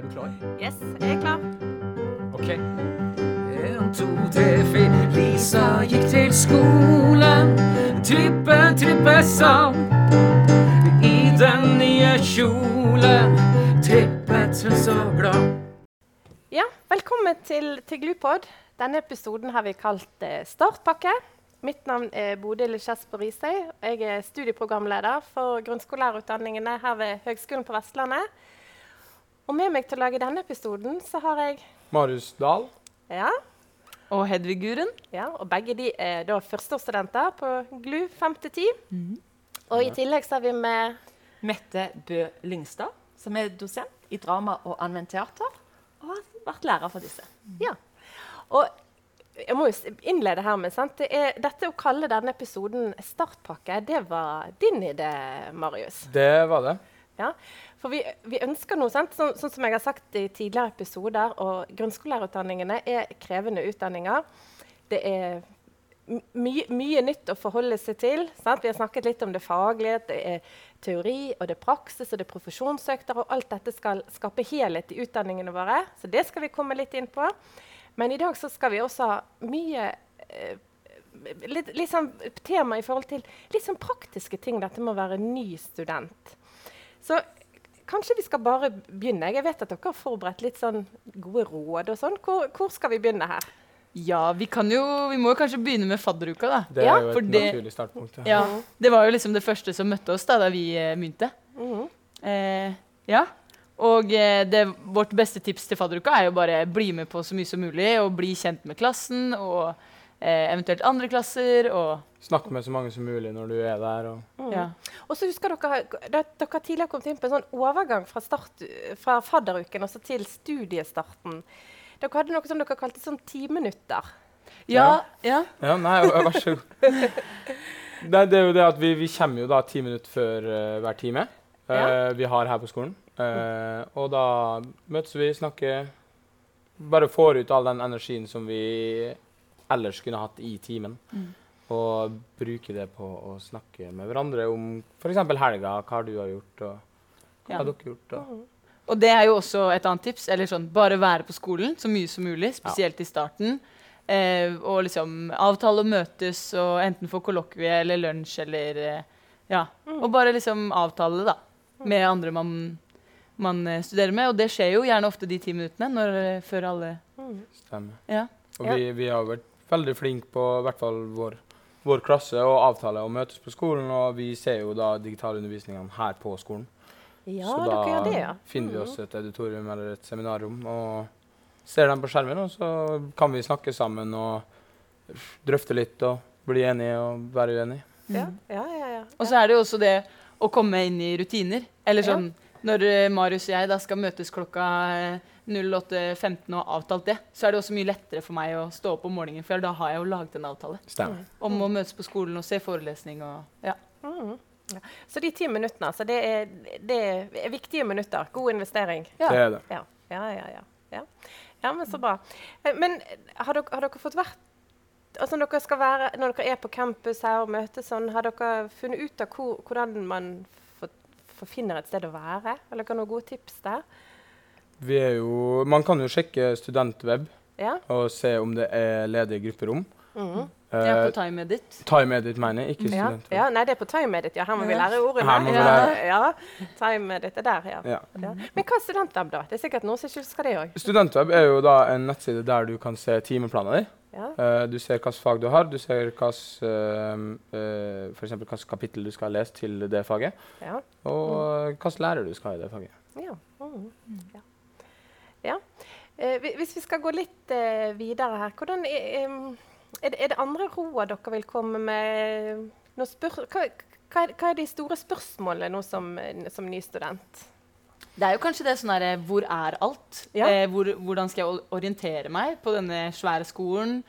er du klar? Yes, jeg er klar. Ok. En, to, tre, fire. Lisa gikk til skolen. Trippe, trippe sang. I den nye kjolen. Trippet hun så glad. Ja, velkommen til, til Glupod. Denne episoden har vi kalt eh, Startpakke. Mitt navn er Bodil Kjesper Risøy. Jeg er studieprogramleder for grunnskolelærerutdanningene her ved Høgskolen på Vestlandet. Og med meg til å lage denne episoden så har jeg Marius Dahl. ja, Og Hedvig Guren. ja, og begge de er da førsteårsstudenter på GLU 5 til 10. Og i tillegg så har vi med Mette Bø Lyngstad, som er dosent i drama og anvendt teater. Og har vært lærer for disse. Ja. Og jeg må jo innlede her med sant? Det er, Dette å kalle denne episoden startpakke, det var din idé, Marius. Det var det. Ja, for vi, vi ønsker noe, sant? Sånn, sånn som jeg har sagt i tidligere episoder, og grunnskolelærerutdanningene er krevende utdanninger. Det er my- mye, nytt å forholde seg til. Sant? Vi har snakket litt om det faglige. Det er teori, og det er praksis, og det er profesjonsøkter. Og alt dette skal skape helhet i utdanningene våre. Så det skal vi komme litt inn på. Men i dag så skal vi også ha mye eh, litt, litt sånn tema i forhold til litt sånn praktiske ting. Dette med å være ny student. Så kanskje vi skal bare begynne. Jeg vet at dere har forberedt litt sånn gode råd og sånn. Hvor, hvor skal vi begynne her? Ja, vi kan jo Vi må jo kanskje begynne med fadderuka, da. Det Ja, er jo for et det- naturlig startpunkt. Ja. Ja, Det var jo liksom det første som møtte oss da, da vi eh, Mm -hmm. Eh, ja. Og eh, det, vårt beste tips til fadderuka er jo bare bli med på så mye som mulig, og bli kjent med klassen og eh, eventuelt andre klasser. og Snakke med så mange som mulig når du er der. Og Mm. ja. Og så husker dere, dere dere tidligere kommet inn på en sånn overgang fra, start, fra fadderuken også til studiestarten. Dere hadde noe som dere kalte sånn ti minutter. Ja, ja. ja, nei, vær så god. det, det er jo det at vi, vi kommer jo da ti minutter før uh, hver time eh, vi har her på skolen. Uh, og da møtes vi, snakker Bare får ut all den energien som vi ellers kunne hatt i timen. Mm. Og bruke det på å snakke med hverandre om f.eks. helga, hva du har gjort, og hva Ja. har dere gjort. Og. Og det er jo også et annet tips. eller sånn, Bare være på skolen så mye som mulig, spesielt i starten. Eh, og liksom avtale å møtes og enten få kollokvie eller lunsj eller eh, Ja. Og bare liksom avtale det, da. Med andre man, man eh, studerer med. Og det skjer jo gjerne ofte de ti minuttene når, eh, før alle Stemmer. Ja. Og vi, vi har vært veldig flink på i hvert fall vår, vår klasse og avtale å møtes på skolen, og vi ser jo da digitalundervisningene her på skolen. Ja, så dere da gjør det, ja. finner vi oss et auditorium eller et seminarrom og ser dem på skjermen, og så kan vi snakke sammen og drøfte litt og bli enige og være uenige. Ja, ja, ja, ja. Og så er det jo også det å komme inn i rutiner. Eller Ja. Når eh, Marius og jeg da skal møtes klokka eh, 08.15 og avtalt det, så er det også mye lettere for meg å stå opp om morgenen, for da har jeg jo laget en avtale Stemmer. om å møtes på skolen og se forelesning og ja. Mm. ja. Så de ti minuttene, altså, det er, det er viktige minutter. God investering. Ja. Det er det. Ja, ja, ja. ja. ja. ja men så bra. Eh, Men har dere, har dere fått vært altså når dere, skal være, når dere er på campus her og møtes sånn, har dere funnet ut av hvor, hvordan man finner et sted å være? Eller har du noen gode tips der? Vi er jo, man kan jo sjekke studentweb Ja? og se om det er ledige grupperom. Mm. Det er Eh, på Time Edit. Time Edit, mener jeg, ikke ja. studentweb. ja. Nei, det er på Time Edit. Ja, her må vi lære ordene. Her må vi lære. ja. Time Edit er der, ja. Ja. ja. Men hva er studentweb, da? Det er sikkert noen som ikke husker det òg. Studentweb er jo da en nettside der du kan se timeplanen din. Ja. Eh, du ser hvilket fag du har, du ser hvilket uh, for eksempel kapittel du skal ha lest til det faget, Ja. og hvilken lærer du skal ha i det faget. Ja. Mm. ja. ja. Eh, hvis vi skal gå litt eh, videre her, hvordan er, er, det, er det andre råd dere vil komme med? Hva, hva, er, hva er de store spørsmålene nå som, som ny student? Det er jo kanskje det sånn derre Hvor er alt? Ja. Eh, hvor, hvordan skal jeg orientere meg på denne svære skolen?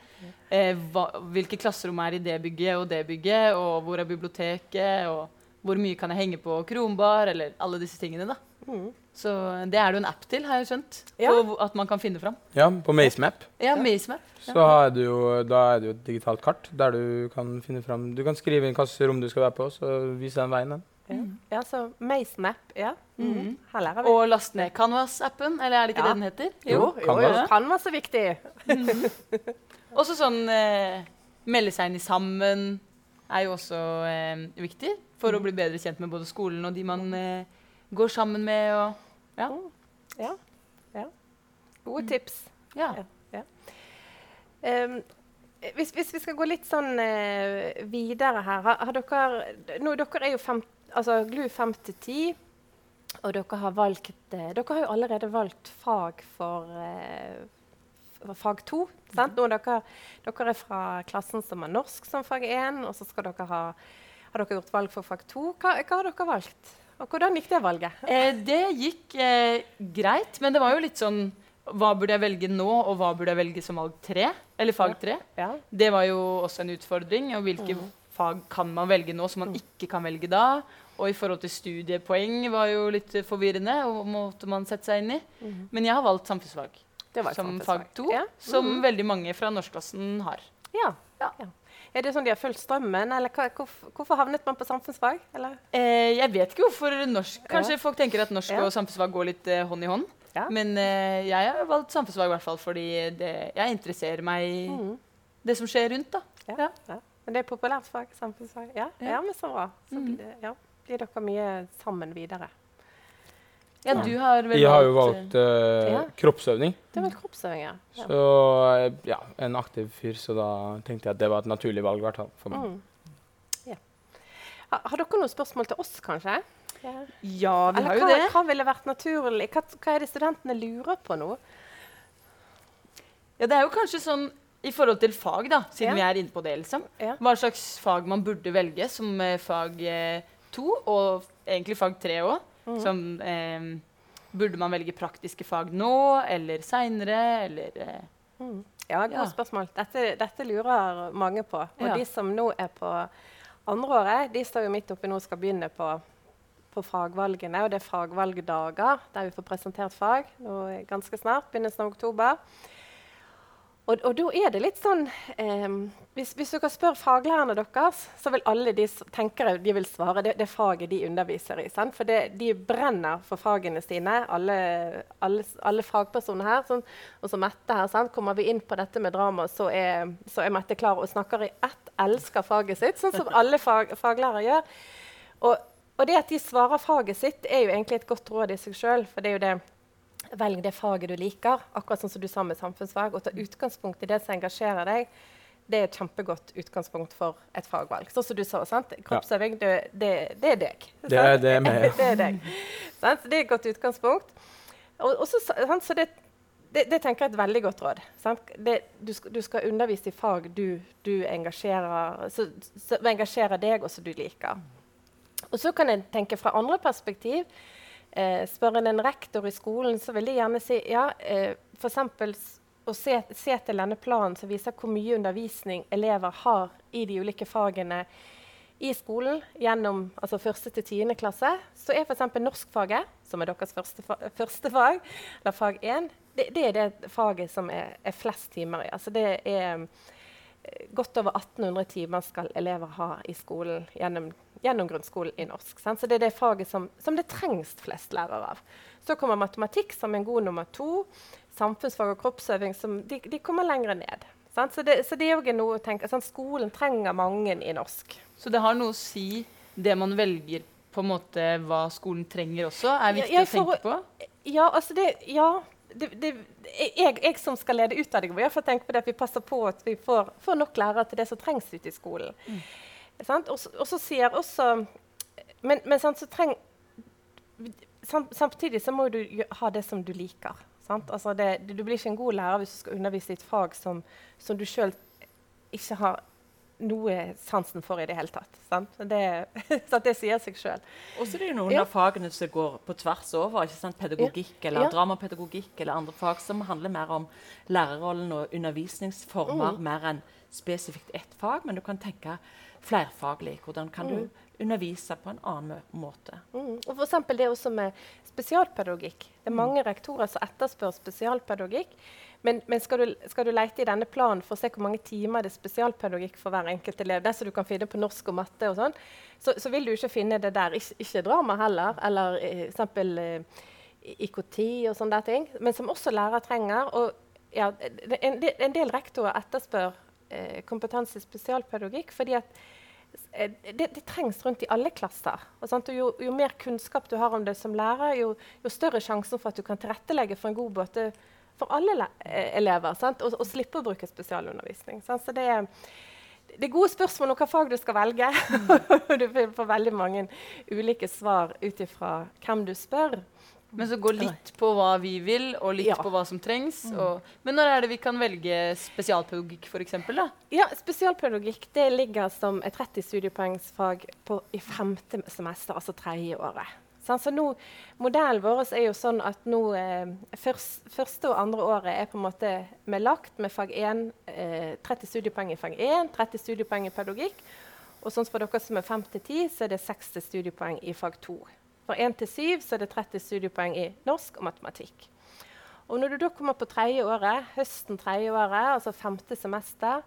Eh, hva, hvilke klasserom er i det bygget og det bygget? Og hvor er biblioteket? Og hvor mye kan jeg henge på kronbar? Eller alle disse tingene, da. Mm. Så det er det jo en app til, har jeg skjønt. Ja. På, at man kan finne fram. Ja, på MaceMap Ja, MazeMap. så er det jo, da er det jo et digitalt kart der du kan finne fram Du kan skrive inn hvilket rom du skal være på, så viser den veien. den. Ja, så MazeMap, ja. Mm. Mhm. Her lærer vi. Og last ned Canvas-appen, eller er det ikke Ja. det den heter? jo, jo, jo, Canvas. Canvas er viktig. Også sånn eh, melde seg inn i sammen er jo også eh, viktig for å bli bedre kjent med både skolen og de man eh, går sammen med. Og, ja. Ja. ja. Gode tips. ja. Um, hvis, hvis vi skal gå litt sånn uh, videre her har, har dere, nå, dere er jo fem, altså, GLU 5 til 10, og dere har valgt eh, Dere har jo allerede valgt fag for, eh, fag 2. Sant? Nå, dere, dere er fra klassen som har norsk som fag 1, og så dere ha, har dere gjort valg for fag 2. Hva, hva har dere valgt? Og hvordan gikk det valget? Eh, det gikk eh, greit, men det var jo litt sånn Hva burde jeg velge nå, og hva burde jeg velge som valg tre? Eller fag tre? Ja. Det var jo også en utfordring. Og hvilke fag kan man velge nå som man ikke kan velge da? Og i forhold til studiepoeng var jo litt forvirrende, og måtte man sette seg inn i. Men jeg har valgt samfunnsfag Det var som fag to, Ja. som Mhm. veldig mange fra norskklassen har. Ja. ja. Er det sånn de har fulgt strømmen, eller hva, hvorfor, hvorfor havnet man på samfunnsfag? Eller? Eh, jeg vet ikke hvorfor norsk Kanskje Ja. folk tenker at norsk Ja. og samfunnsfag går litt eh, hånd i hånd. Ja. Men eh, jeg har valgt samfunnsfag i hvert fall fordi det, jeg interesserer meg i Mhm. det som skjer rundt. da. Ja. Ja. ja. Men det er populært fag? Samfunnsfag? Ja, Ja. ja. men så bra. Så Mhm. blir, det, ja, blir dere mye sammen videre. Ja, du har vel Jeg har jo valgt, eh, Ja. kroppsøving. Det var kroppsøving, ja. ja. Så eh, ja, en aktiv fyr, så da tenkte jeg at det var et naturlig valg i hvert fall for meg. Mm. ja. Har, dere noen spørsmål til oss, kanskje? Ja. vi Eller har jo hva, det. hva ville vært naturlig? Hva, hva er det studentene lurer på nå? Ja, det er jo kanskje sånn i forhold til fag, da, siden Ja. vi er inne på det. liksom. Ja. Hva slags fag man burde velge som eh, fag eh, to, og egentlig fag tre òg. mm. Som eh, Burde man velge praktiske fag nå eller seinere, eller eh, Mm. Ja, gode Ja. spørsmål. Dette, dette lurer mange på. Og Ja. de som nå er på andreåret, de står jo midt oppi nå og skal begynne på, på fagvalgene. Og det er fagvalgdager der vi får presentert fag nå ganske snart. Begynnelsen av oktober. Og, og da er det litt sånn eh, hvis, hvis dere spør faglærerne deres, så vil alle de tenkere tenker de vil svare det, det faget de underviser i. Sant? For det, de brenner for fagene sine, alle, alle, alle fagpersoner her. Sånn, og som Mette her, sant? Kommer vi inn på dette med drama, så er, så er Mette klar og snakker i ett, elsker faget sitt, sånn som alle fag, faglærere gjør. Og, og det at de svarer faget sitt, er jo egentlig et godt råd i seg sjøl. Velg det faget du liker, akkurat sånn som du sa med samfunnsfag. Og ta utgangspunkt i det som engasjerer deg. Det er et kjempegodt utgangspunkt for et fagvalg. Sånn som du sa, sant? Kroppsøving, det, det, det er deg. Det er sant? det med, det er deg. Så det er et godt utgangspunkt. Og, og så, sant? Så det, det, det tenker jeg er et veldig godt råd. Sant? Det, du, skal, du skal undervise i fag du, du engasjerer, så, som engasjerer deg, og som du liker. Og så kan jeg tenke fra andre perspektiv. Eh, spør en en rektor i skolen, så vil de gjerne si ja, eh, f.eks. å se, se til denne planen som viser hvor mye undervisning elever har i de ulike fagene i skolen gjennom altså første til tiende klasse, så er f.eks. norskfaget, som er deres første, fa første fag, eller fag 1, det, det er det faget som er, er flest timer i. Altså det er godt over 1800 timer skal elever ha i skolen gjennom, gjennom grunnskolen i norsk. Sant? Så det er det faget som, som det trengs flest lærere av. Så kommer matematikk som en god nummer to. Samfunnsfag og kroppsøving som de, de kommer lenger ned. Sant? Så, det, så det er noe å tenke, sant? Skolen trenger mange i norsk. Så det har noe å si, det man velger, på en måte hva skolen trenger også, er viktig Ja, å tenke på? Ja, altså det, ja, det, det, jeg, jeg som skal lede ut må i hvert fall tenke på det at vi passer på at vi får, får nok lærere til det som trengs ute i skolen. Sant? Og, så- sier også Men, men sant, så treng, sam, samtidig så må du ha det som du liker. Sant? Altså det, du blir ikke en god lærer hvis du skal undervise i et fag som, som du sjøl ikke har noe sansen for i det hele tatt. Sant? Det, så det sier seg sjøl. Og så er det jo noen Ja. av fagene som går på tvers over. ikke sant? Pedagogikk eller Ja. dramapedagogikk eller andre fag som handler mer om lærerrollen og undervisningsformer Mm. mer enn spesifikt ett fag. Men du kan tenke flerfaglig. Hvordan kan Mm. du undervise på en annen måte. Mm. Og eksempel det også med spesialpedagogikk. Det er mange rektorer som etterspør spesialpedagogikk. Men, men skal, du, skal du lete i denne planen for å se hvor mange timer det er spesialpedagogikk for hver enkelt elev, det som du kan finne på norsk og matte, og sånn, så, så vil du ikke finne det der. Ikke, ikke drama heller, eller eh, eksempel eh, IKT og sånne der ting. Men som også lærere trenger. Og ja, en, del- en del rektorer etterspør eh, kompetanse i spesialpedagogikk fordi at eh, det, det trengs rundt i alle klasser. Jo, jo mer kunnskap du har om det som lærer, jo, jo større sjansen for at du kan tilrettelegge for en god måte for alle eh, elever. Sant? Og, og slippe å bruke spesialundervisning. Sant? Så det er, det er gode spørsmål om hva fag du skal velge. du får veldig mange ulike svar ut ifra hvem du spør. Men så gå litt på hva vi vil, og litt Ja. på hva som trengs. Og, men når er det vi kan velge spesialpedagogikk, f.eks.? Ja, Spesialpedagogikk det ligger som et 30 studiepoengsfag på, i femte semester, altså tredje året. Så nå, Modellen vår er jo sånn at nå eh, først, første og andre året er på en måte med lagt med fag 1, eh, 30 studiepoeng i fag 1, 30 studiepoeng i pedagogikk. Og sånn for dere som er 5 til 10, så er det 60 studiepoeng i fag 2. For 1 til 7 så er det 30 studiepoeng i norsk og matematikk. Og når du da kommer på tredje året, høsten tredje året, altså femte semester,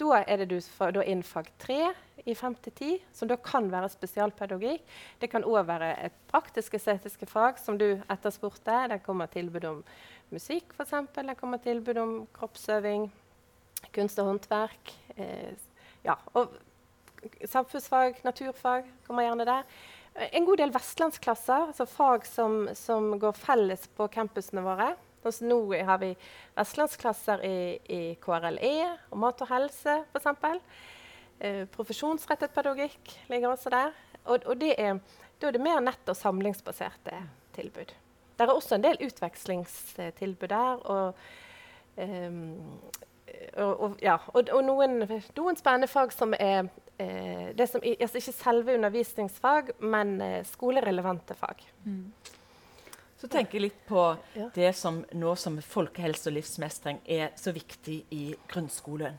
da er det du da inn fag 3 i 5 til 10, som da kan være spesialpedagogikk. Det kan òg være et praktisk-estetiske fag, som du etterspurte. Det kommer tilbud om musikk, f.eks. Det kommer tilbud om kroppsøving, kunst og håndverk. Eh, ja, og samfunnsfag, naturfag kommer gjerne der. En god del vestlandsklasser, altså fag som, som går felles på campusene våre. Sånn nå har vi vestlandsklasser i, i KRLE og mat og helse, f.eks. Eh, profesjonsrettet pedagogikk ligger også der. Og, og er, da er det mer nett- og samlingsbaserte tilbud. Det er også en del utvekslingstilbud der. Og, um, og, ja, og, og noen, noen spennende fag som er eh, som, altså ikke selve undervisningsfag, men eh, skolerelevante fag. Så tenker jeg litt på det som nå som folkehelse og livsmestring er så viktig i grunnskolen.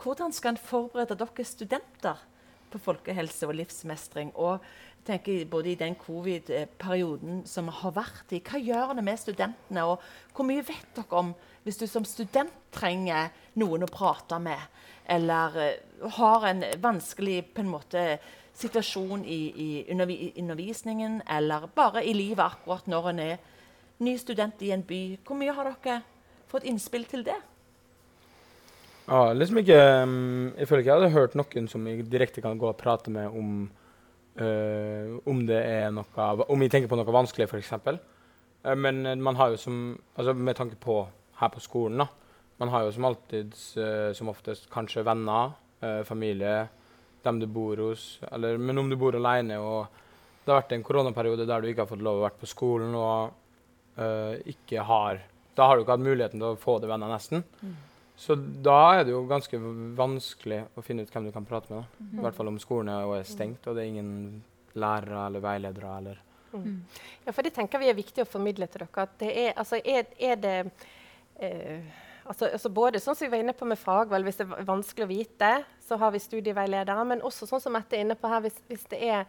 Hvordan skal en forberede dere studenter på folkehelse og livsmestring? Og tenker både i den covid-perioden som vi har vært i, hva gjør det med studentene? Og hvor mye vet dere om hvis du som student trenger noen å prate med, eller eh, har en vanskelig på en måte, situasjon i, i undervisningen, eller bare i livet akkurat når en er ny student i en by? Hvor mye har dere fått innspill til det? Ja, liksom ikke um, Jeg føler ikke jeg hadde hørt noen som jeg direkte kan gå og prate med om øh, om det er noe Om jeg tenker på noe vanskelig, f.eks. Uh, men eh, man har jo som Altså med tanke på her på skolen, da. Man har jo som alltid, eh, som oftest, kanskje venner, eh, familie, dem du bor hos. Eller, men om du bor alene og det har vært en koronaperiode der du ikke har fått lov å være på skolen og eh, ikke har Da har du ikke hatt muligheten til å få deg venner, nesten. Så da er det jo ganske vanskelig å finne ut hvem du kan prate med. Da. I hvert fall om skolen er, er stengt, og det er ingen lærere eller veiledere. eller... Ja, for det tenker vi er viktig å formidle til dere. At det er, altså, er, er det eh, altså, altså Både sånn som vi var inne på med fagvalg, hvis det er vanskelig å vite, så har vi studieveiledere. Men også sånn som Mette er inne på her, hvis, hvis er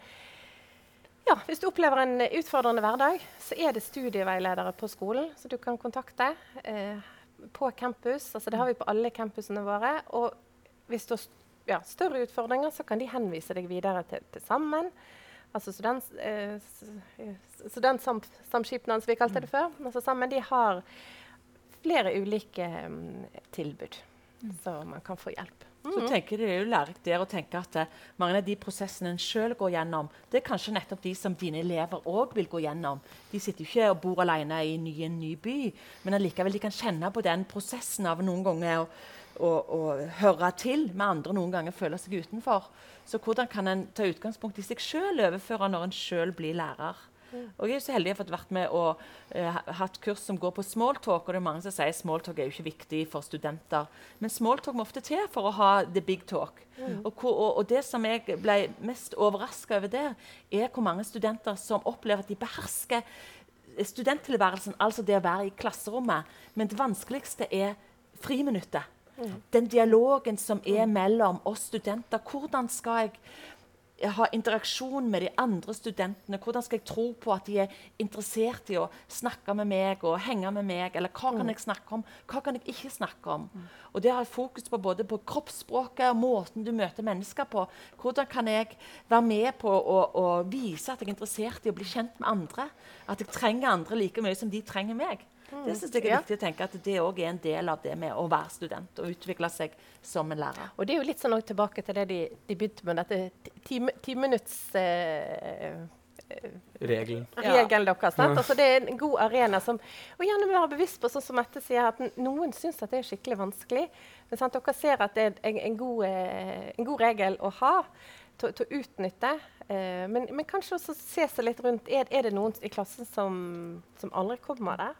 ja, Hvis du opplever en utfordrende hverdag, så er det studieveiledere på skolen som du kan kontakte. Eh, på campus. altså Det har vi på alle campusene våre. Og hvis du har ja, større utfordringer, så kan de henvise deg videre til, til Sammen. Altså student, eh, Studentsamskipnaden, som vi kalte det før. Altså Sammen de har flere ulike um, tilbud, så man kan få hjelp. Så tenker Det er jo lærerikt der å tenke at uh, mange av de prosessene en sjøl går gjennom, det er kanskje nettopp de som dine elever òg vil gå gjennom. De sitter jo ikke og bor alene i en ny, en ny by, men allikevel de kan kjenne på den prosessen av noen ganger å, å, å høre til med andre, noen ganger føle seg utenfor. Så hvordan kan en ta utgangspunkt i seg sjøl overføre når en sjøl blir lærer? Og jeg er så heldig jeg har fått vært med og eh, ha- hatt kurs som går på smalltalk. Og det er mange som sier smalltalk er jo ikke viktig for studenter. Men smalltalk må ofte til for å ha the big talk. Og, hvor, og, og det som jeg ble mest overraska over der, er hvor mange studenter som opplever at de behersker studenttilværelsen, altså det å være i klasserommet. Men det vanskeligste er friminuttet. Den dialogen som er mellom oss studenter. Hvordan skal jeg ha interaksjon med de andre studentene? Hvordan skal jeg tro på at de er interessert i å snakke med meg og henge med meg? Eller hva kan jeg snakke om, hva kan jeg ikke snakke om? Og Det har jeg fokus på både på kroppsspråket og måten du møter mennesker på. Hvordan kan jeg være med på å, å vise at jeg er interessert i å bli kjent med andre? At jeg trenger andre like mye som de trenger meg. Det synes jeg er viktig å tenke at det òg er en del av det med å være student og utvikle seg som en lærer. Og det er jo litt sånn tilbake til det de, de begynte med, dette time- timinutts eh, Regelen. Ja. deres. Altså, det er en god arena som Og gjerne være bevisst på, sånn som Mette sier, at noen syns at det er skikkelig vanskelig. Men sant? dere ser at det er en, en, god, eh, en god regel å ha til, til å utnytte. Eh, men, men kanskje også se seg litt rundt. Er, er det noen i klassen som, som aldri kommer der?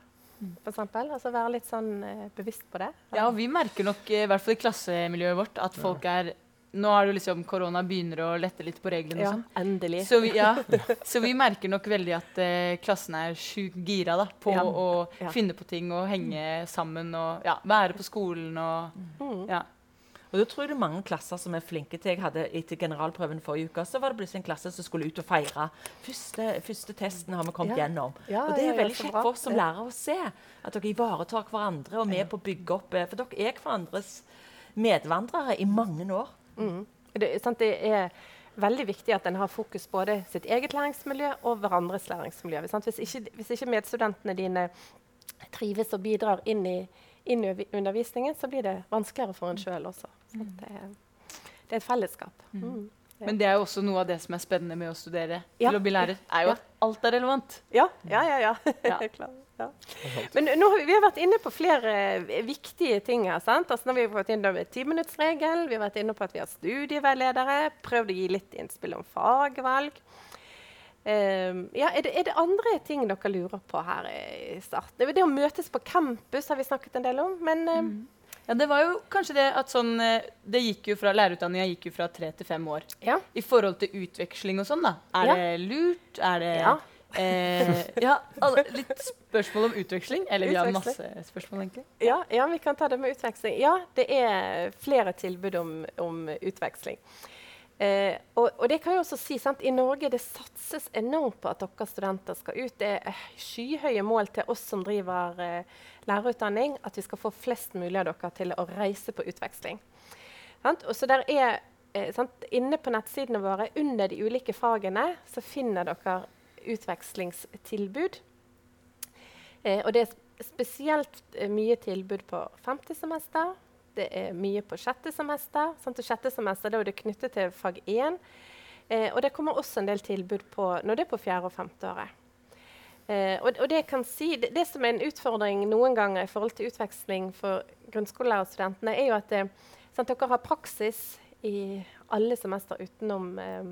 For eksempel? altså være litt sånn eh, bevisst på det. Ja, og vi merker nok, eh, i hvert fall i klassemiljøet vårt, at folk er Nå er det liksom korona begynner å lette litt på reglene Ja, og endelig. Så vi, ja, så vi merker nok veldig at eh, klassen er sjukt gira da, på Ja. å Ja. finne på ting og henge sammen og ja, være på skolen og Mm. ja. Og da tror jeg det er mange klasser som er flinke til. Jeg hadde Etter generalprøven forrige uke så var det plutselig en klasse som skulle ut og feire. Første, første testen har vi kommet Ja. gjennom. Ja, og det er ja, veldig kjekt for oss som lærer å se. At dere ivaretar hverandre og er med på å bygge opp eh, For dere er hverandres medvandrere i mange år. Mm. Det, sant, det er veldig viktig at en har fokus både sitt eget læringsmiljø og hverandres læringsmiljø. Sant? Hvis, ikke, hvis ikke medstudentene dine trives og bidrar inn i, inn i undervisningen, så blir det vanskeligere for en sjøl også. Så Det, er, det er et fellesskap. Mm. Men det er jo også noe av det som er spennende med å studere Ja. til å bli lærer, er jo Ja. at alt er relevant. Ja, ja, ja. ja. Ja. Ja. Men nå har vi, vi har vært inne på flere eh, viktige ting her. sant? Altså, nå har vi vært inne på timinuttsregelen, vi har vært inne på at vi har studieveiledere, prøvd å gi litt innspill om fagvalg. Ehm, ja, er, det, er det andre ting dere lurer på her i starten? Det, å møtes på campus har vi snakket en del om. Men Mm. Ja, det var jo kanskje det at sånn eh, Det gikk jo fra lærerutdanninga gikk jo fra tre til fem år. ja. I forhold til utveksling og sånn, da. Er Ja. det lurt? Er det Ja. Eh, ja, alle, litt spørsmål om utveksling. Eller vi har masse spørsmål, egentlig. Ja, ja, vi kan ta det med utveksling. Ja, det er flere tilbud om, om utveksling. Eh, og, og det kan jeg også si, sant? I Norge det satses enormt på at dere studenter skal ut. Det er skyhøye mål til oss som driver eh, lærerutdanning, at vi skal få flest mulig av dere til å reise på utveksling. Sant? Og så der er, eh, sant? Inne på nettsidene våre, under de ulike fagene, så finner dere utvekslingstilbud. Eh, og det er spesielt eh, mye tilbud på femte semester. Det er mye på sjette semester. Sant? Og sjette semester da er det knyttet til fag 1. Eh, og det kommer også en del tilbud på, når det er på fjerde og femte året. Eh, og, og det, si, det, det som er en utfordring noen ganger i forhold til utveksling for grunnskolelærerstudentene, er jo at det, sant, dere har praksis i alle semester utenom eh,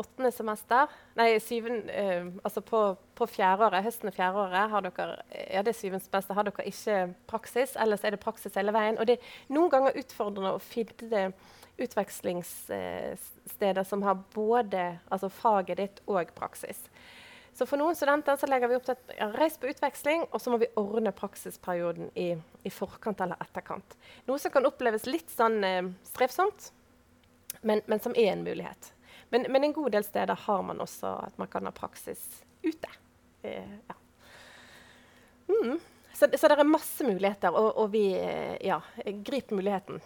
åttende semester Nei, syvende eh, Altså på, på fjerdeåret, høsten og fjerdeåret har dere ja, det syvende semester, har dere ikke praksis. Ellers er det praksis hele veien. Og det er noen ganger utfordrende å finne utvekslingssteder som har både altså faget ditt og praksis. Så for noen studenter så legger vi opp til at ja, reis på utveksling, og så må vi ordne praksisperioden i, i forkant eller etterkant. Noe som kan oppleves litt sånn eh, strevsomt, men, men som er en mulighet. Men, men en god del steder har man også at man kan ha praksis ute. Eh, ja. mm. Så, så det er masse muligheter, og, og vi eh, ja, grip muligheten.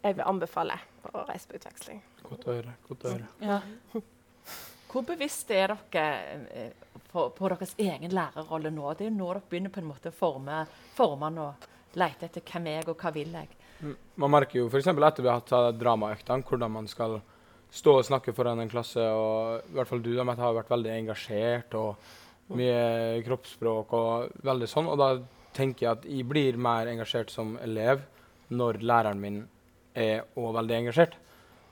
Jeg vil anbefale å reise på utveksling. Godt å høre. godt å høre. Ja. Hvor bevisst er dere eh, på, på deres egen lærerrolle nå? Det er jo nå dere begynner på en måte å forme, forme og lete etter hvem er jeg og hva vil jeg. Mm. Man merker jo f.eks. etter vi har hatt dramaøktene, hvordan man skal stå og snakke foran en klasse. og i hvert fall du da, har vært veldig engasjert og mye kroppsspråk og veldig sånn. Og da tenker jeg at jeg blir mer engasjert som elev når læreren min er òg veldig engasjert.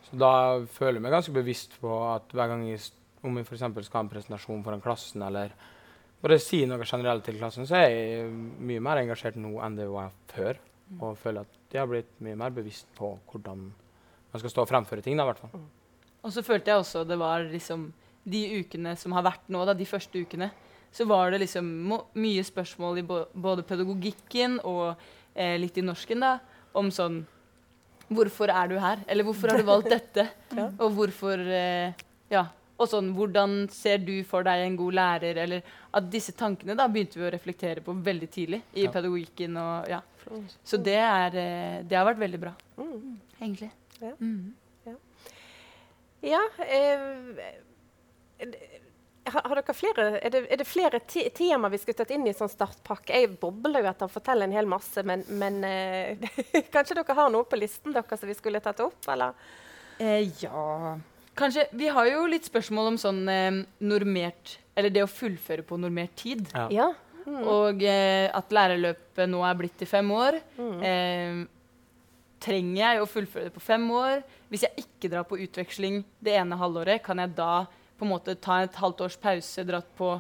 Så da føler jeg meg ganske bevisst på at hver gang jeg, om jeg f.eks. skal ha en presentasjon foran klassen, eller bare si noe generelt til klassen, så er jeg mye mer engasjert nå enn det var før. Og føler at jeg har blitt mye mer bevisst på hvordan man skal stå og fremføre ting. da, i hvert fall. Og så følte jeg også det var liksom De ukene som har vært nå, da, de første ukene, så var det liksom mye spørsmål i både pedagogikken og eh, litt i norsken, da, om sånn Hvorfor er du her? Eller hvorfor har du valgt dette? Ja. Og hvorfor eh, ja. Og sånn, hvordan ser du for deg en god lærer? Eller at disse tankene da begynte vi å reflektere på veldig tidlig i Ja. pedagogikken. og ja. Så det, er, eh, det har vært veldig bra, Mm. egentlig. Ja. Mm. Ja eh, har, har dere flere, er, det, er det flere te temaer vi skulle tatt inn i sånn startpakke? Jeg bobler jo etter å fortelle en hel masse, men, men eh, kanskje dere har noe på listen dere som vi skulle tatt opp? Eller? Eh, ja Kanskje, Vi har jo litt spørsmål om sånn eh, normert Eller det å fullføre på normert tid. Ja. Ja. Mm. Og eh, at lærerløpet nå er blitt til fem år. Mm. Trenger jeg å fullføre det på fem år? Hvis jeg ikke drar på utveksling det ene halvåret, kan jeg da på en måte ta et halvt års pause, dratt på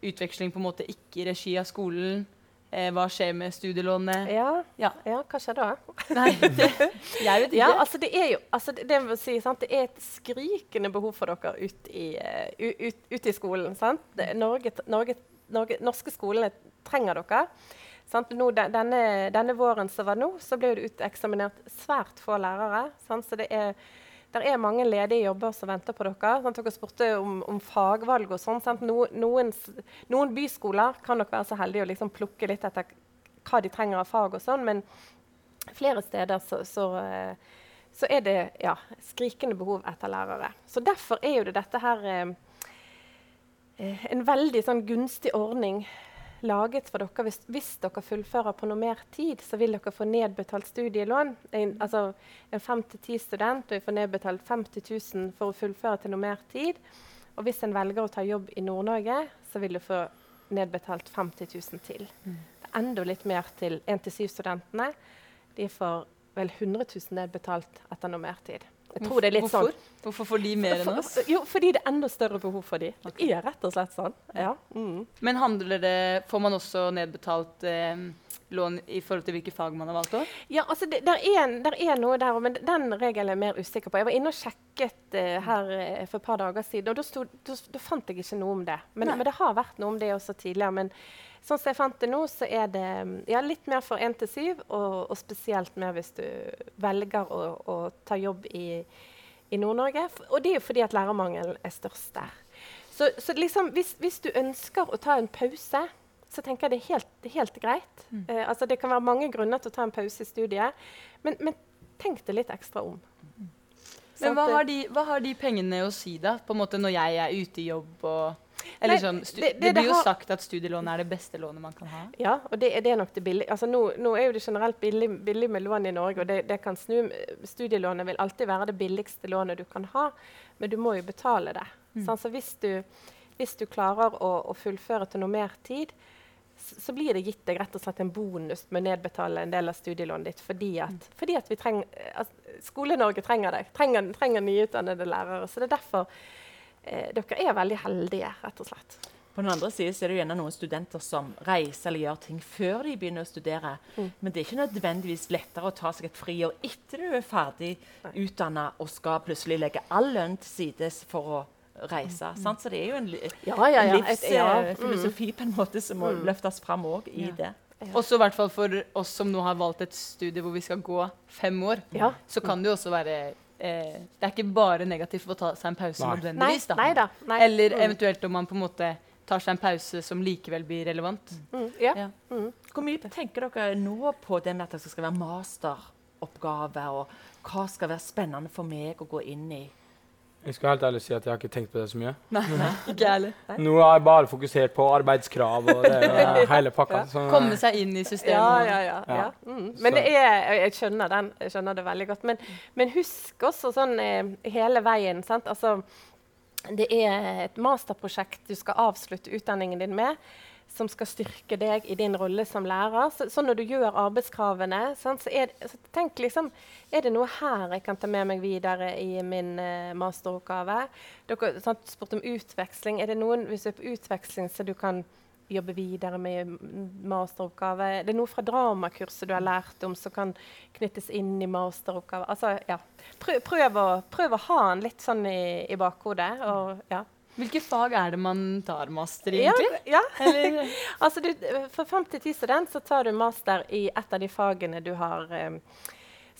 utveksling på en måte ikke i regi av skolen? Eh, hva skjer med studielånet? Ja. Ja. ja, hva skjer da? Nei, det, jeg vet ikke. Ja, altså det er jo altså det, det, si, sant? det er et skrikende behov for dere ut i, eh, ut, ut i skolen. Norge, Norge, Norge, norske skolene trenger dere. Nå, denne, denne våren som var nå, så ble det uteksaminert svært få lærere. Sant? Så det er, er mange ledige jobber som venter på dere. Sant? Dere spurte om, om fagvalg og sånn. No, noen, noen byskoler kan nok være så heldige å liksom plukke litt etter hva de trenger av fag og sånn, men flere steder så, så, eh, så er det ja, skrikende behov etter lærere. Så derfor er jo det dette her eh, eh, en veldig sånn gunstig ordning laget for dere. Hvis, hvis dere fullfører på noe mer tid, så vil dere få nedbetalt studielån. En, altså en fem til ti student vil få nedbetalt 50 000 for å fullføre til noe mer tid. Og hvis en velger å ta jobb i Nord-Norge, så vil du få nedbetalt 50 000 til. Det er enda litt mer til 1-7-studentene. De får vel 100 000 nedbetalt etter noe mer tid. Jeg tror det er litt Hvorfor? sånn. Hvorfor får de mer enn oss? jo, fordi det er enda større behov for dem. Det er rett og slett sånn. Ja. Mm. Men handler det, får man også nedbetalt eh, lån i forhold til hvilke fag man har valgt? Også? Ja, altså det, der, er der er noe der, men den regelen er jeg mer usikker på. Jeg var inne og sjekket eh, her eh, for et par dager siden, og da fant jeg ikke noe om det. Men, men det har vært noe om det også tidligere. Men sånn som jeg fant det nå, så er det mm, ja, litt mer for 1 til 7, og, og spesielt mer hvis du velger å, å ta jobb i, i Nord-Norge. Og det er jo fordi at lærermangelen er størst der. Så, så liksom, hvis, hvis du ønsker å ta en pause, så tenker jeg det er helt, helt greit. Eh, altså det kan være mange grunner til å ta en pause i studiet, men, men tenk det litt ekstra om. Men hva har, de, hva har de pengene å si, da? På en måte Når jeg er ute i jobb og eller Nei, sånn, det- det, det- blir jo har- sagt at studielån er det beste lånet man kan ha. Ja, og det, det er nok det billige. Altså nå, nå er jo det generelt billig, billig med lån i Norge, og det, det kan snu. Studielånet vil alltid være det billigste lånet du kan ha, men du må jo betale det. Sant? Så hvis du, hvis du klarer å, å fullføre til noe mer tid, så, blir det gitt deg rett og slett en bonus med å nedbetale en del av studielånet ditt fordi at, fordi at vi trenger, altså, Skole-Norge trenger deg, trenger, trenger nyutdannede lærere. Så det er derfor eh, dere er veldig heldige, rett og slett. På den andre siden så er det jo gjerne noen studenter som reiser eller gjør ting før de begynner å studere. Mm. Men det er ikke nødvendigvis lettere å ta seg et friår etter du er ferdig Nei. utdanna og skal plutselig legge all lønn til sides for å reise. sant? Så det er jo en, Ja, ja, ja. en Et- ja, mm. livsfilosofi på en måte som må løftes fram òg i Ja. det. Også i hvert fall for oss som nå har valgt et studie hvor vi skal gå fem år, Ja. så kan det jo også være eh, Det er ikke bare negativt å ta seg en pause Nei. Nei, nødvendigvis. da. nei da. Nei. Eller Mm. eventuelt om man på en måte tar seg en pause som likevel blir relevant. Mm, ja. Ja. Mm. Hvor mye tenker dere nå på det med at det skal være masteroppgave, og hva skal være spennende for meg å gå inn i? Jeg skal helt ærlig si at jeg har ikke tenkt på det så mye. Nei, ikke ærlig. Nå har jeg bare fokusert på arbeidskrav og det, og hele pakka. Ja. Komme seg inn i systemet. Ja, ja, ja. Ja. ja. Mm. Men det er, jeg- jeg skjønner den. Jeg skjønner det veldig godt. Men, men husk også sånn eh, hele veien. Sant? Altså, det er et masterprosjekt du skal avslutte utdanningen din med, som skal styrke deg i din rolle som lærer. Så, så når du gjør arbeidskravene, sant, så, er, så tenk liksom Er det noe her jeg kan ta med meg videre i min uh, masteroppgave? Dere spurte om utveksling. Er det noen, hvis du er på utveksling, så du kan jobbe videre med masteroppgave? Er det noe fra dramakurset du har lært om som kan knyttes inn i masteroppgave? Altså, ja. Prøv, prøv, å, prøv å ha den litt sånn i, i bakhodet. Og, ja. Hvilke fag er det man tar master i, egentlig? Ja, ja. Altså, du, for 5.-10 student så tar du master i et av de fagene du har, um,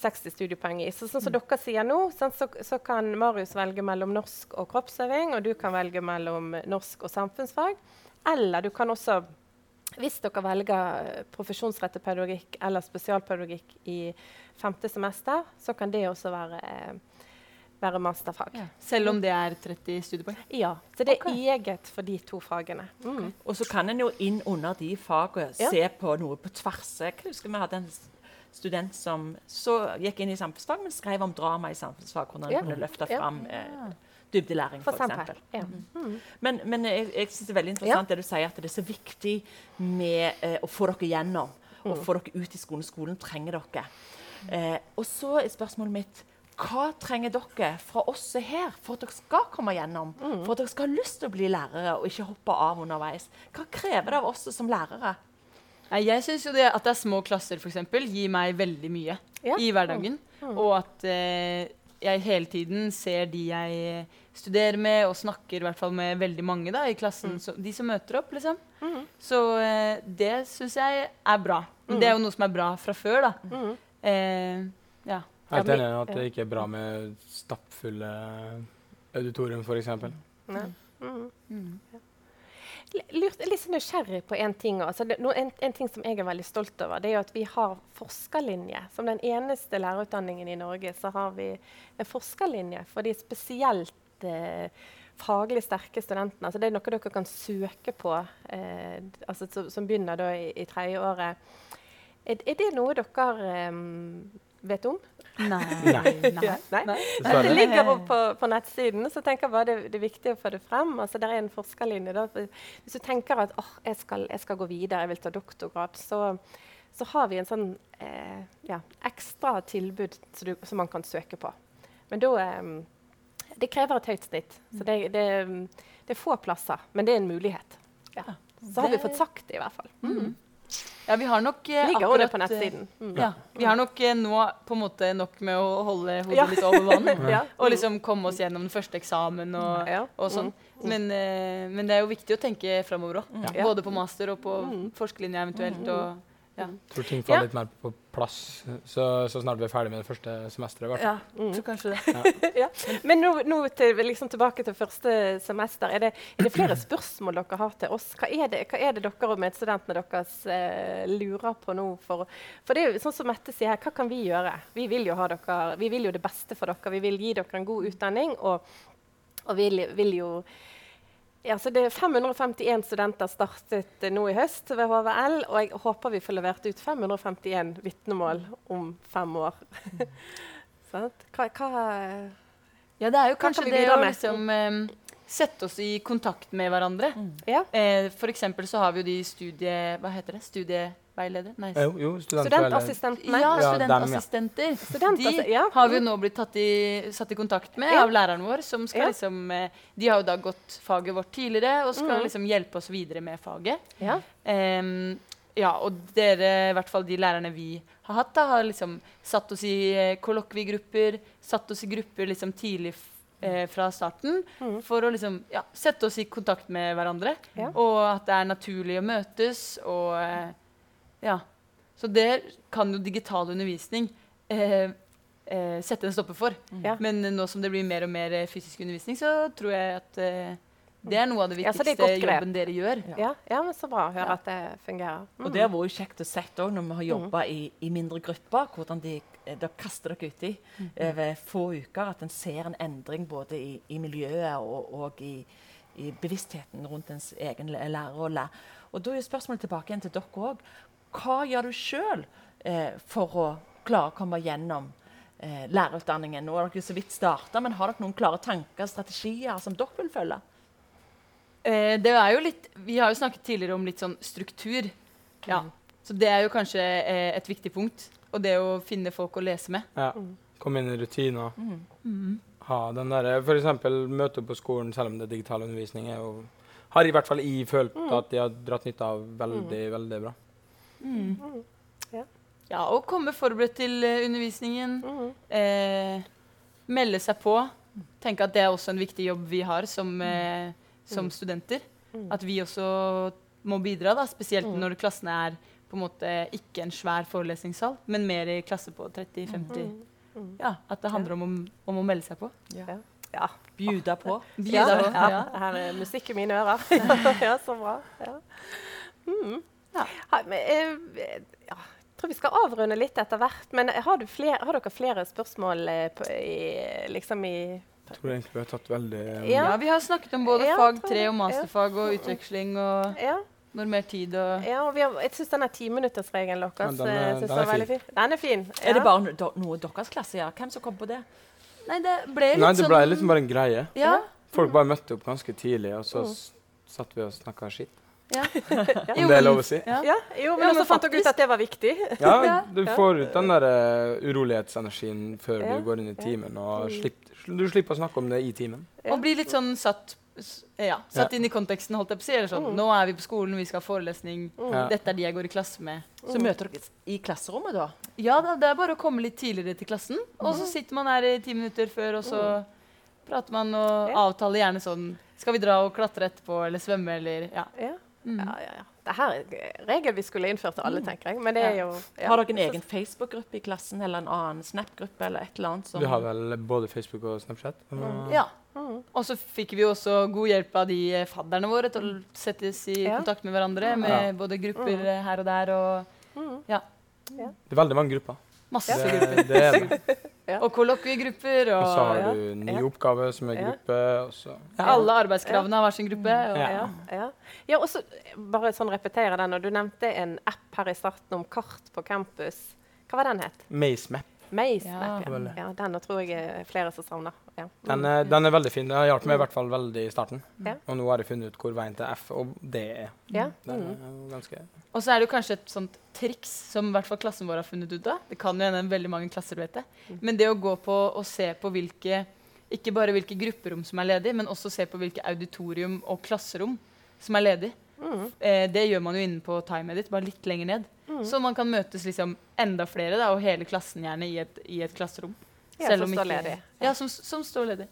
60 studiepoeng i. Så, sånn som dere sier nå, så, så kan Marius velge mellom norsk og kroppsøving, og du kan velge mellom norsk og samfunnsfag. Eller du kan også, hvis dere velger eh, profesjonsrettet pedagogikk eller spesialpedagogikk i femte semester, så kan det også være, eh, være masterfag. Ja. Selv om det er 30 studiepoeng? Ja, så det er okay. eget for de to fagene. Mm. Og så kan en jo inn under de fagene Ja. se på noe på tvers. Jeg husker vi hadde en student som så gikk inn i samfunnsfag, men skrev om drama i samfunnsfag. Hvordan en Ja. kunne løfte Ja. fram eh, dybdelæring, For f.eks. Ja. Mm. Men, men jeg, jeg synes det er veldig interessant det du sier, at det er så viktig med eh, å få dere gjennom. Og få dere ut i skolen. Skolen trenger dere. Eh, og så er spørsmålet mitt hva trenger dere fra oss her for at dere skal komme gjennom? For at dere skal ha lyst til å bli lærere og ikke hoppe av underveis? Hva krever det av oss som lærere? Jeg syns jo det at det er små klasser eksempel, gir meg veldig mye Ja. i hverdagen. Og at eh, jeg hele tiden ser de jeg studerer med, og snakker i hvert fall med veldig mange da, i klassen. Så, de som møter opp, liksom. Så eh, det syns jeg er bra. Men det er jo noe som er bra fra før, da. Mm. Eh. Helt enig i at det ikke er bra med stappfulle auditorium, f.eks. Mm. Mm. L- Lurt, litt sånn nysgjerrig på en ting. Altså, det, no, en, en ting som jeg er veldig stolt over, det er jo at vi har forskerlinje. Som den eneste lærerutdanningen i Norge så har vi en forskerlinje for de spesielt eh, faglig sterke studentene. Altså, det er noe dere kan søke på, eh, altså, som, som begynner da i, i tredje året. Er, er det noe dere eh, vet om? Nei. Nei. Nei. nei. Nei. Det ligger opp på, på nettsiden, så tenker jeg bare det, det er viktig å få det frem. Altså, det er en forskerlinje. Da. Hvis du tenker at oh, jeg, skal, jeg skal gå videre, jeg vil ta doktorgrad, så, så har vi en sånn eh, ja, ekstra tilbud som, du, som man kan søke på. Men da eh, Det krever et høyt snitt. Så det, det, det er få plasser, men det er en mulighet. Ja. Så har vi fått sagt det, i hvert fall. Mm. Ja, vi har nok eh, Ligger akkurat, det på eh, nettsiden. Mm. Ja, Vi har nok eh, nå på en måte nok med å holde hodet Ja. litt over vann. Ja. Og liksom komme oss gjennom den første eksamen og, Ja. og sånn. Men, eh, men det er jo viktig å tenke framover òg. Ja. Både på master og på forskerlinja eventuelt. Og, ja. tror ting faller Ja. litt mer på plass så, så snart vi er ferdig med det første semesteret. Ja, mm. tror kanskje det. ja. Men nå, nå til, liksom tilbake til første semester. Er det, er det flere spørsmål dere har til oss? Hva er det, hva er det dere og medstudentene deres eh, lurer på nå? For, for det er jo sånn som Mette sier her, hva kan vi gjøre? Vi vil jo, ha dere, vi vil jo det beste for dere. Vi vil gi dere en god utdanning. Og, og vil, vil jo ja, så det er 551 studenter startet eh, nå i høst ved HVL, og jeg håper vi får levert ut 551 vitnemål om fem år. Sant? hva, hva Ja, det er jo kanskje kan det å liksom eh, sette oss i kontakt med hverandre. Ja. Eh, for eksempel så har vi jo de studie... Hva heter det? Studieveiledere? Nei, Jo, jo. Studentassistentene. Ja, Ja, dem, ja. studentassistenter. De har vi nå blitt tatt i, satt i kontakt med Ja. av læreren vår. som skal Ja. liksom, eh, De har jo da gått faget vårt tidligere og skal Mhm. liksom hjelpe oss videre med faget. Ja. Um, ja, og dere, i hvert fall de lærerne vi har hatt, da, har liksom satt oss i eh, kollokviegrupper, satt oss i grupper liksom tidlig eh, fra starten mm. for å liksom, ja, sette oss i kontakt med hverandre. Ja. Og at det er naturlig å møtes og eh, Ja. Så det kan jo digital undervisning eh, eh, sette en stopper for. Ja. Men nå som det blir mer og mer eh, fysisk undervisning, så tror jeg at eh, det er noe av det Ja, det viktigste et godt grep. jobben dere gjør. Ja. ja, men så bra å høre Ja. at det fungerer. Mm. Og det har vært kjekt å se når vi har jobba i, i mindre grupper, hvordan de, de dere kaster dere uti over få uker. At en ser en endring både i, i miljøet og, og i, i bevisstheten rundt ens egen læ- lærerrolle. Og da er spørsmålet tilbake igjen til dere òg. Hva gjør du sjøl eh, for å klare å komme gjennom eh, lærerutdanningen? Nå har dere så vidt starta, men har dere noen klare tanker og strategier som dere vil følge? Eh, det er jo litt, vi har jo snakket tidligere om litt sånn struktur. Ja. Så det er jo kanskje eh, et viktig punkt. Og det å finne folk å lese med. Ja. Komme inn i rutiner. Ha den derre F.eks. møte opp på skolen selv om det er digital undervisning. Er jo, har i hvert fall jeg følt at de har dratt nytte av veldig, veldig bra. Ja, Og komme forberedt til eh, undervisningen. Mm. Eh, melde seg på. Tenke at det er også en viktig jobb vi har som, eh, som studenter. At vi også må bidra, da, spesielt når klassene er på en måte ikke en svær forelesningssal, men mer i klasse på 30-50. Mm. Ja, At det handler om, om å melde seg på. Ja. Bjuda på. Ja, Bjuda på, ja. ja. Her er musikk i mine ører. ja, så bra. Ja. Mm. Ja. Eh, ja. Jeg tror vi skal avrunde litt etter hvert. Men har, du flere, har dere flere spørsmål eh, på, i, liksom i Jeg tror egentlig vi har tatt veldig Ja. Ja, Vi har snakket om både Ja, fag tre 3 og masterfag og utveksling og Ja. normert tid og ja og vi har, jeg syns denne timinuttersregelen deres Ja, den er- eh, den er veldig fin. Den er fin. Er det bare no noe deres klasse gjør? Hvem som kom på det? Nei, det ble litt Nei, det sånn ble liksom bare en greie. Ja. Folk bare møtte opp ganske tidlig, og så Mm. satt vi og snakka skitt. Ja. Om det er lov å si. Ja. Ja, jo, men Ja, så fant dere ut at det var viktig. Ja, du får ut den der uh, urolighetsenergien før Ja. du går inn i timen, og Mm. slipp, du slipper å snakke om det i timen. Ja. Og bli litt sånn satt, ja, satt inn i konteksten, holdt jeg på å si. Eller sånn, Mm. Nå er vi på skolen, vi skal ha forelesning. mm. Dette er de jeg går i klasse med. Så møter dere i klasserommet, da? Ja da, det er bare å komme litt tidligere til klassen. Og så sitter man her i ti minutter før, og så prater man og Ja. avtaler gjerne sånn Skal vi dra og klatre etterpå, eller svømme, eller Ja. Ja. Mm. Ja, ja, ja. Det er en regel vi skulle innført til alle, tenker jeg. Men det er jo ja. Har dere en egen Facebook-gruppe i klassen, eller en annen Snap-gruppe, eller et eller annet? Som Vi har vel både Facebook og Snapchat. Mm. ja. Mm. Og så fikk vi også god hjelp av de eh, fadderne våre til å settes i Ja. kontakt med hverandre, med Ja. både grupper eh, her og der, og Mm. Det er veldig mange grupper. masse Det, grupper. det er det. Og kollokviegrupper, Og så og har ja. du ny oppgave som er Ja. gruppe. Og så. alle arbeidskravene har hver sin gruppe. Og, Ja. Ja, ja. ja og så bare sånn repetere den. Og du nevnte en app her i starten om kart på campus. Hva var den het? MazeMap. MazeMap. Ja. Ja. ja, den tror jeg er flere som savner. Ja. Den, er- den er veldig fin. Den har hjulpet meg i hvert fall veldig i starten. Ja. Og nå har jeg funnet ut hvor veien til F og D er. Ja. Det er Mm. ganske Og så er det jo kanskje et sånt triks som i hvert fall klassen vår har funnet ut av. Det kan jo hende veldig mange klasser vet det. Mm. Men det å gå på og se på hvilke ikke bare hvilke grupperom som er ledige, men også se på hvilke auditorium og klasserom som er ledig. Mm. Eh, det gjør man jo inne på Time Edit, bare litt lenger ned. Mm. Så man kan møtes liksom enda flere, da, og hele klassen gjerne i et, i et klasserom. Ja, Selv som om står ledig. Ja, som, som står ledig.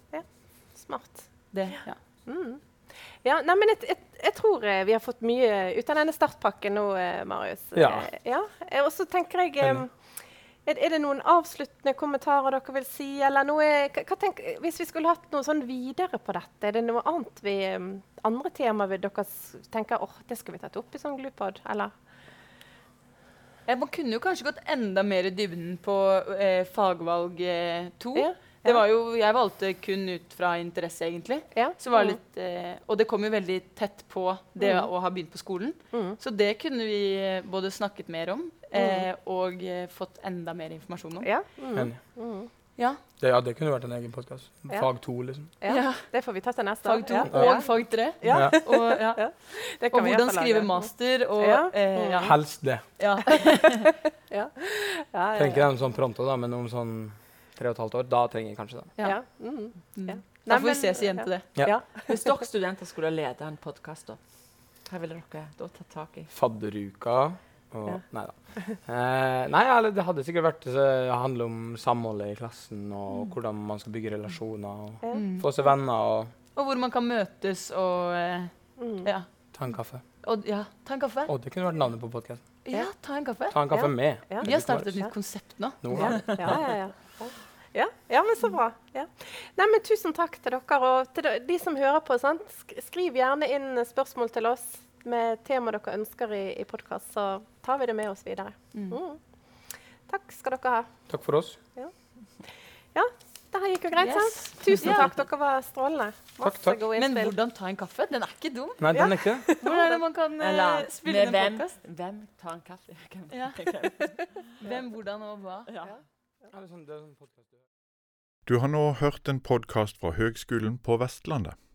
Smart. Det, ja. Mm. Ja, nei, men jeg, jeg, jeg tror eh, vi har fått mye ut av denne startpakken nå, eh, Marius. Ja. Eh, ja. Og så tenker jeg er, er det noen avsluttende kommentarer dere vil si? Eller noe, hva, tenk, hvis vi skulle hatt noe sånn videre på dette, er det noe annet vi, eh, andre temaer dere tenker åh, det skulle vi tatt opp i sånn Glupod? Eller? Ja, Man kunne jo kanskje gått enda mer i dybden på eh, fagvalg eh, to. Ja, Det var jo, jeg valgte kun ut fra interesse, egentlig. Ja. Så var Mm. litt, eh, og det kom jo veldig tett på det Mm. å ha begynt på skolen. Mm. Så det kunne vi eh, både snakket mer om eh, og eh, fått enda mer informasjon om. Ja. Ja, Det, ja, det kunne vært en egen podkast. Ja. Fag to, liksom. Ja. Ja. Det får vi ta til neste Fag to Ja. og fag tre. Og, ja. Det og vi hvordan skrive master og Ja. eh, ja. Helst det. ja. Ja, ja, Trenger ikke ja. den sånn pronto, da, men om sånn tre og et halvt år, da trenger jeg kanskje det. Ja. Ja. Mm. Mm. Ja. Da får vi ses igjen til det. Ja. Ja. Hvis dere studenter skulle lede en podkast, da, hva ville dere da tatt tak i? Fadderuka og Ja. Nei da. Eh, nei, eller det hadde sikkert vært å handle om samholdet i klassen og hvordan man skal bygge relasjoner. og Mm. Få seg venner og Og hvor man kan møtes og eh, Mm. ja. ta en kaffe. Og, ja, ta en kaffe. Og det kunne vært navnet på podkasten. Ja, ta en kaffe. Ta en kaffe Ja. med. Ja. Vi har startet et nytt konsept nå. Nå, Ja, ja, ja. ja. Ja, ja, men så bra. Ja. Nei, men Tusen takk til dere. Og til de, de som hører på, sant? skriv gjerne inn spørsmål til oss med tema dere ønsker i, i podkast, så tar vi det med oss videre. Mm. Mm. Takk skal dere ha. Takk for oss. Ja, Det her gikk jo greit, Yes. sant? Tusen takk, dere var strålende. Takk, takk. Men hvordan ta en kaffe? Den er ikke dum. Nei, den er ikke. Hvordan er det man kan Eller spille inn en podkast? Hvem tar en kaffe? Hvem- Ja. hvem- hvordan og hva? Ja. Ja, det sånn, sånn podcast du- Du har nå hørt en podkast fra Høgskolen på Vestlandet.